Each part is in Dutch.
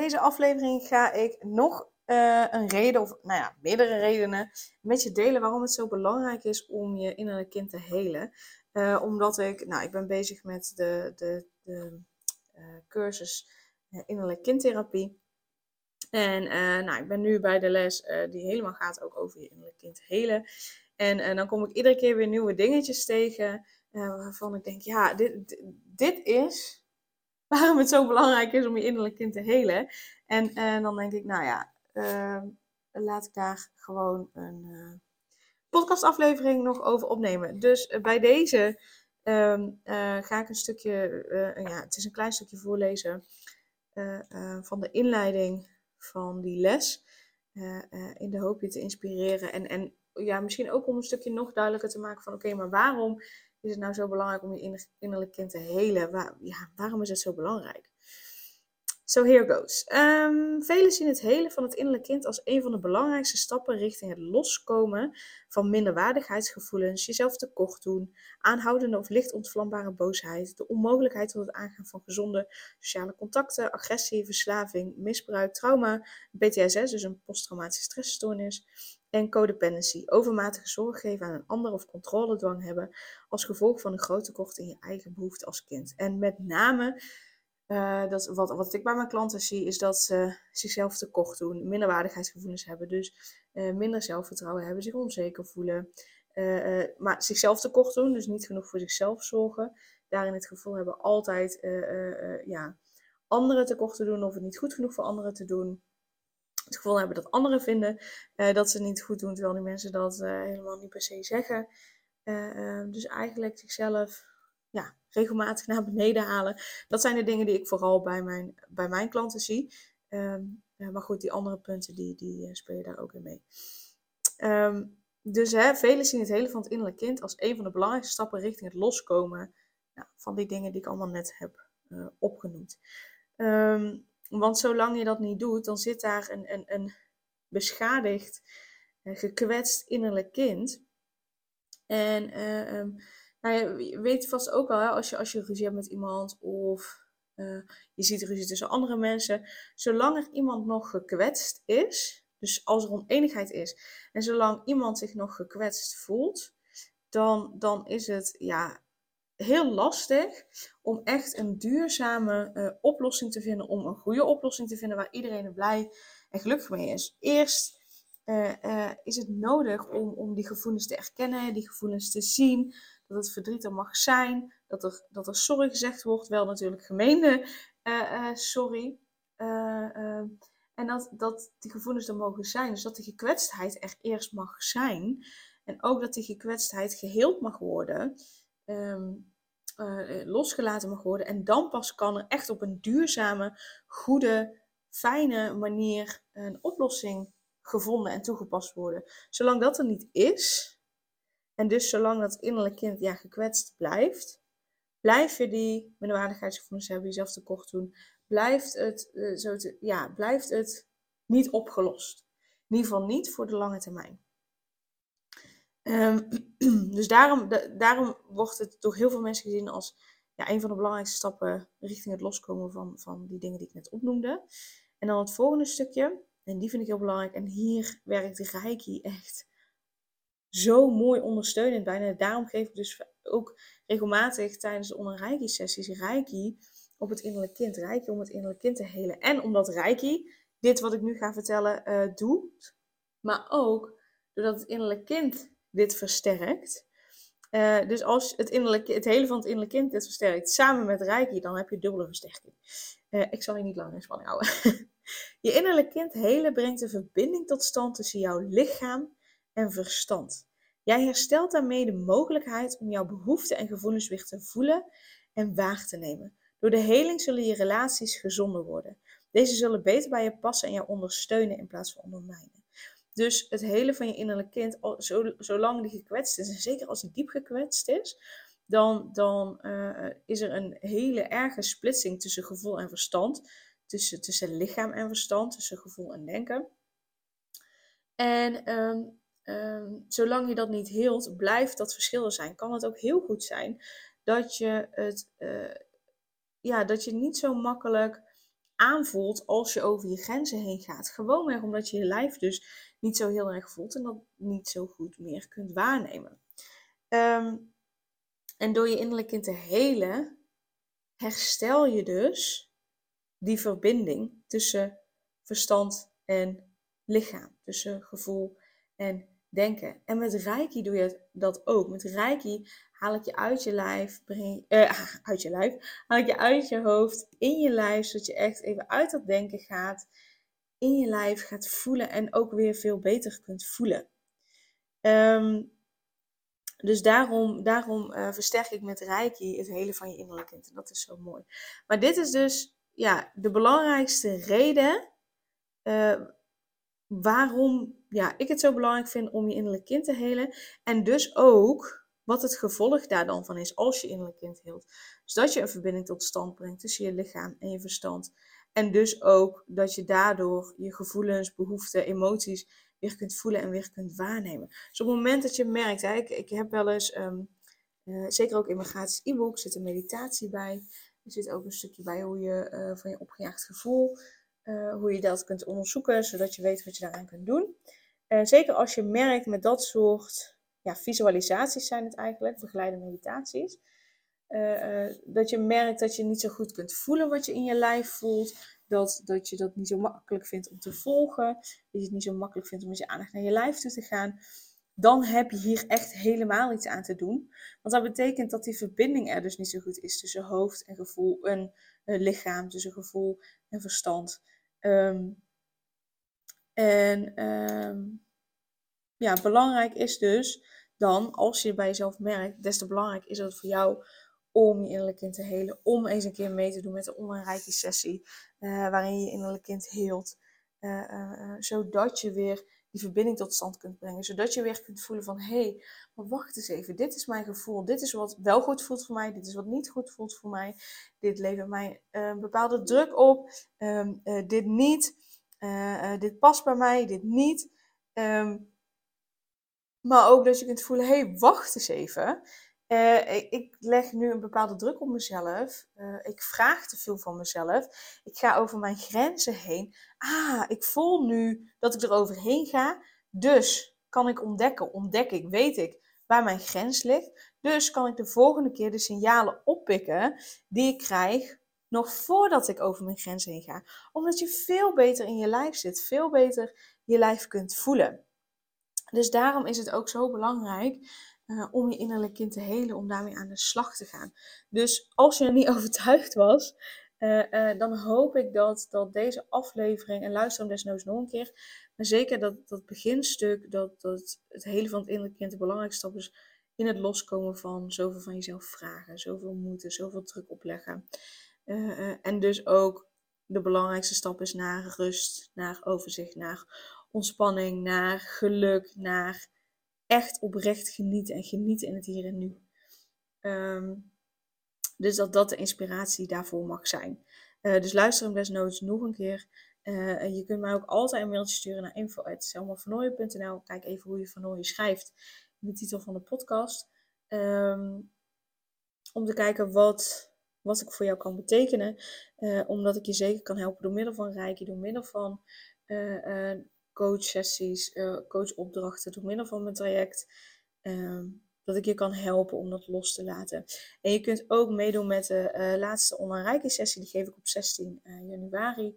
Deze aflevering ga ik nog uh, een reden, of nou ja, meerdere redenen, met je delen waarom het zo belangrijk is om je innerlijk kind te helen. Uh, omdat ik, nou, ik ben bezig met de, de, de uh, cursus innerlijk kindtherapie. En nou, ik ben nu bij de les die helemaal gaat ook over je innerlijk kind helen. En dan kom ik iedere keer weer nieuwe dingetjes tegen waarvan ik denk, ja, dit, dit is waarom het zo belangrijk is om je innerlijk kind te helen. En, en dan denk ik, nou ja, uh, laat ik daar gewoon een uh, podcastaflevering nog over opnemen. Dus uh, bij deze ehm, eh, ga ik een stukje, ja, het is een klein stukje voorlezen van de inleiding van die les. in de hoop je te inspireren en, en ja, misschien ook om een stukje nog duidelijker te maken van oké, maar waarom is het nou zo belangrijk om je innerlijk kind te helen? Waarom is het zo belangrijk? So here goes. Um, velen zien het helen van het innerlijk kind als een van de belangrijkste stappen richting het loskomen van minderwaardigheidsgevoelens, jezelf tekort doen, aanhoudende of licht ontvlambare boosheid, de onmogelijkheid tot het aangaan van gezonde sociale contacten, agressie, verslaving, misbruik, trauma, PTSS, dus een posttraumatische stressstoornis, en codependency, overmatige zorg geven aan een ander of controledwang hebben als gevolg van een groot tekort in je eigen behoefte als kind. En met name, uh, dat, wat, wat ik bij mijn klanten zie, is dat ze zichzelf tekort doen, minderwaardigheidsgevoelens hebben, dus uh, minder zelfvertrouwen hebben, zich onzeker voelen, uh, maar zichzelf tekort doen, dus niet genoeg voor zichzelf zorgen. Daarin het gevoel hebben altijd ja, anderen tekort te doen of het niet goed genoeg voor anderen te doen het gevoel hebben dat anderen vinden uh, dat ze het niet goed doen, terwijl die mensen dat uh, helemaal niet per se zeggen. Uh, dus eigenlijk zichzelf ja, regelmatig naar beneden halen. Dat zijn de dingen die ik vooral bij mijn, bij mijn klanten zie. Um, maar goed, die andere punten die, die spelen daar ook in mee. Um, dus hè, velen zien het hele van het innerlijk kind als een van de belangrijkste stappen richting het loskomen nou, van die dingen die ik allemaal net heb opgenoemd. Want zolang je dat niet doet, dan zit daar een, een, een beschadigd, uh, gekwetst innerlijk kind. En uh, um, nou je weet vast ook wel, hè, als, je, als je ruzie hebt met iemand of uh, je ziet ruzie tussen andere mensen. Zolang er iemand nog gekwetst is, dus als er oneenigheid is, en zolang iemand zich nog gekwetst voelt, dan, dan is het ja, heel lastig om echt een duurzame uh, oplossing te vinden, om een goede oplossing te vinden waar iedereen er blij en gelukkig mee is. Eerst uh, uh, is het nodig om, om die gevoelens te erkennen, die gevoelens te zien, dat het verdriet er mag zijn, dat er, dat er sorry gezegd wordt, wel natuurlijk gemeende sorry. en dat, dat die gevoelens er mogen zijn. Dus dat de gekwetstheid er eerst mag zijn. En ook dat die gekwetstheid geheeld mag worden. Um, uh, losgelaten mag worden. En dan pas kan er echt op een duurzame, goede, fijne manier een oplossing gevonden en toegepast worden. Zolang dat er niet is, en dus zolang dat innerlijk kind ja, gekwetst blijft, blijf je die minderwaardigheidsgevoelens hebben, jezelf tekort doen, blijft het, uh, zo ja, blijft het niet opgelost. In ieder geval niet voor de lange termijn. Um, dus daarom, daarom wordt het door heel veel mensen gezien als ja, een van de belangrijkste stappen richting het loskomen van, van die dingen die ik net opnoemde. En dan het volgende stukje, en die vind ik heel belangrijk. En hier werkt Reiki echt zo mooi ondersteunend bij. En daarom geef ik dus ook regelmatig tijdens de onder Reiki sessies Reiki op het innerlijk kind. Reiki om het innerlijk kind te helen. En omdat Reiki dit wat ik nu ga vertellen uh, doet, maar ook doordat het innerlijk kind dit versterkt. Uh, dus als het, het hele van het innerlijke kind dit versterkt, samen met Reiki, dan heb je dubbele versterking. Uh, ik zal je niet langer in spanning houden. je innerlijk kind hele brengt een verbinding tot stand tussen jouw lichaam en verstand. Jij herstelt daarmee de mogelijkheid om jouw behoeften en gevoelens weer te voelen en waar te nemen. Door de heling zullen je relaties gezonder worden. Deze zullen beter bij je passen en jou ondersteunen in plaats van ondermijnen. Dus het hele van je innerlijk kind, zolang die gekwetst is, en zeker als hij diep gekwetst is, dan, dan uh, is er een hele erge splitsing tussen gevoel en verstand. Tussen, tussen lichaam en verstand, tussen gevoel en denken. En um, um, zolang je dat niet heelt, blijft dat verschil er zijn. Kan het ook heel goed zijn dat je het uh, ja, dat je niet zo makkelijk aanvoelt als je over je grenzen heen gaat. Gewoon omdat je je lijf dus niet zo heel erg voelt en dat niet zo goed meer kunt waarnemen. Um, en door je innerlijk kind te helen, herstel je dus die verbinding tussen verstand en lichaam, tussen gevoel en denken. En met Reiki doe je dat ook. Met Reiki haal ik je uit je lijf, breng, uh, uit je lijf, haal ik je uit je hoofd, in je lijf, zodat je echt even uit dat denken gaat, in je lijf gaat voelen en ook weer veel beter kunt voelen. Um, dus daarom, daarom uh, versterk ik met Reiki het hele van je innerlijk kind. En dat is zo mooi. Maar dit is dus ja, de belangrijkste reden uh, waarom ja, ik het zo belangrijk vind om je innerlijk kind te helen. En dus ook wat het gevolg daar dan van is als je innerlijk kind heelt. Dus dat je een verbinding tot stand brengt tussen je lichaam en je verstand. En dus ook dat je daardoor je gevoelens, behoeften, emoties weer kunt voelen en weer kunt waarnemen. Dus op het moment dat je merkt, ik, heb wel eens, um, uh, zeker ook in mijn gratis e-book, zit een meditatie bij. Er zit ook een stukje bij hoe je uh, van je opgejaagd gevoel, uh, hoe je dat kunt onderzoeken, zodat je weet wat je daaraan kunt doen. Zeker als je merkt met dat soort ja, visualisaties zijn het eigenlijk, begeleide meditaties. dat je merkt dat je niet zo goed kunt voelen wat je in je lijf voelt dat, dat je dat niet zo makkelijk vindt om te volgen, dat je het niet zo makkelijk vindt om met je aandacht naar je lijf toe te gaan, dan heb je hier echt helemaal iets aan te doen. Want dat betekent dat die verbinding er dus niet zo goed is tussen hoofd en gevoel, en lichaam, tussen gevoel en verstand. Ehm, en ehm, ja, belangrijk is dus dan, als je bij jezelf merkt, des te belangrijk is het voor jou om je innerlijk kind te helen. Om eens een keer mee te doen met de online sessie. Uh, waarin je je innerlijk kind heelt. Uh, zodat je weer die verbinding tot stand kunt brengen. Zodat je weer kunt voelen van, hé, hey, maar wacht eens even. Dit is mijn gevoel. Dit is wat wel goed voelt voor mij. Dit is wat niet goed voelt voor mij. Dit levert mij een bepaalde druk op. Um, dit niet. Dit past bij mij. Dit niet. Um, maar ook dat je kunt voelen, hé, hey, wacht eens even. Uh, ik, leg nu een bepaalde druk op mezelf. Ik vraag te veel van mezelf. Ik ga over mijn grenzen heen. Ah, ik voel nu dat ik er overheen ga. Dus kan ik ontdekken, ontdek ik, weet ik waar mijn grens ligt. Dus kan ik de volgende keer de signalen oppikken die ik krijg nog voordat ik over mijn grens heen ga. Omdat je veel beter in je lijf zit, veel beter je lijf kunt voelen. Dus daarom is het ook zo belangrijk uh, om je innerlijk kind te helen, om daarmee aan de slag te gaan. Dus als je er niet overtuigd was, uh, uh, dan hoop ik dat, dat deze aflevering, en luister hem desnoods nog een keer, maar zeker dat, dat beginstuk, dat, dat het hele van het innerlijk kind de belangrijkste stap is in het loskomen van zoveel van jezelf vragen, zoveel moeten, zoveel druk opleggen. En dus ook de belangrijkste stap is naar rust, naar overzicht, naar ontspanning, naar geluk, naar echt oprecht genieten en genieten in het hier en nu. Ehm, dus dat dat de inspiratie daarvoor mag zijn. Uh, dus luister hem desnoods nog een keer. Je kunt mij ook altijd een mailtje sturen naar info.selmavernooien.nl. Kijk even hoe je vernooien schrijft in de titel van de podcast. Um, om te kijken wat, wat ik voor jou kan betekenen. Uh, omdat ik je zeker kan helpen door middel van Reiki, door middel van coachsessies, uh, coachopdrachten door middel van mijn traject. Ehm, dat ik je kan helpen om dat los te laten. En je kunt ook meedoen met de uh, laatste online sessie. Die geef ik op 16 uh, eh, januari.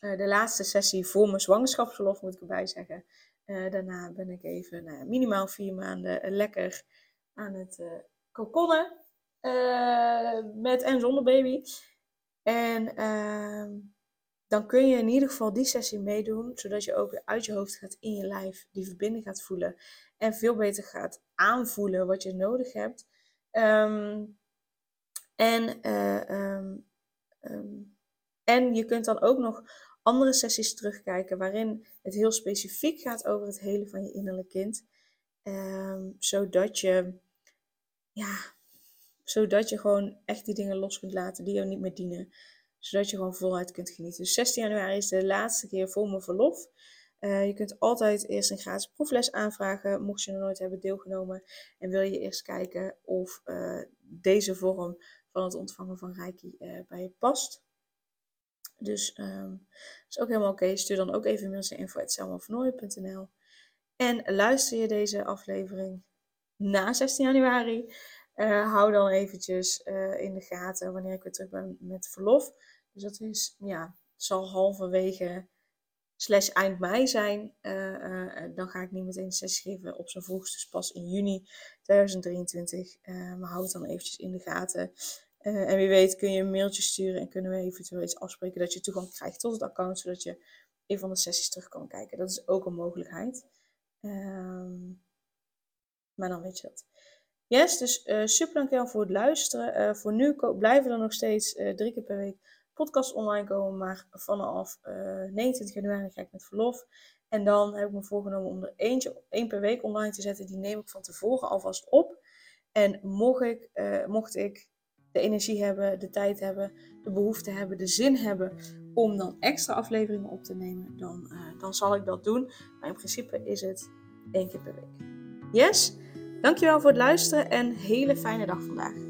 de laatste sessie voor mijn zwangerschapsverlof moet ik erbij zeggen. daarna ben ik even nou, minimaal vier maanden lekker aan het uh, kokonnen. Met en zonder baby. En ehm, dan kun je in ieder geval die sessie meedoen, zodat je ook uit je hoofd gaat in je lijf, die verbinding gaat voelen en veel beter gaat aanvoelen wat je nodig hebt. Um, en um, um, En je kunt dan ook nog andere sessies terugkijken waarin het heel specifiek gaat over het hele van je innerlijk kind. Zodat je, ja, zodat je gewoon echt die dingen los kunt laten die jou niet meer dienen. Zodat je gewoon voluit kunt genieten. Dus 16 januari is de laatste keer voor mijn verlof. Uh, je kunt altijd eerst een gratis proefles aanvragen, mocht je nog nooit hebben deelgenomen. En wil je eerst kijken of uh, deze vorm van het ontvangen van Reiki uh, bij je past. Dus dat is ook helemaal oké. Stuur dan ook even mail naar En luister je deze aflevering na 16 januari, uh, hou dan eventjes uh, in de gaten wanneer ik weer terug ben met verlof. Dus dat is, ja, zal halverwege slash eind mei zijn. Uh, dan ga ik niet meteen de sessie geven op zijn vroegste, dus pas in juni 2023. maar hou het dan eventjes in de gaten. en wie weet kun je een mailtje sturen en kunnen we eventueel iets afspreken dat je toegang krijgt tot het account, zodat je een van de sessies terug kan kijken. Dat is ook een mogelijkheid. Um, maar dan weet je dat. Yes, dus uh, super dankjewel voor het luisteren. Uh, voor nu blijven er nog steeds uh, drie keer per week podcasts online komen. Maar vanaf 29 januari ga ik met verlof. En dan heb ik me voorgenomen om er eentje, één per week online te zetten. Die neem ik van tevoren alvast op. En mocht ik, mocht ik de energie hebben, de tijd hebben, de behoefte hebben, de zin hebben om dan extra afleveringen op te nemen, dan, dan zal ik dat doen. Maar in principe is het één keer per week. Yes? Dankjewel voor het luisteren en hele fijne dag vandaag.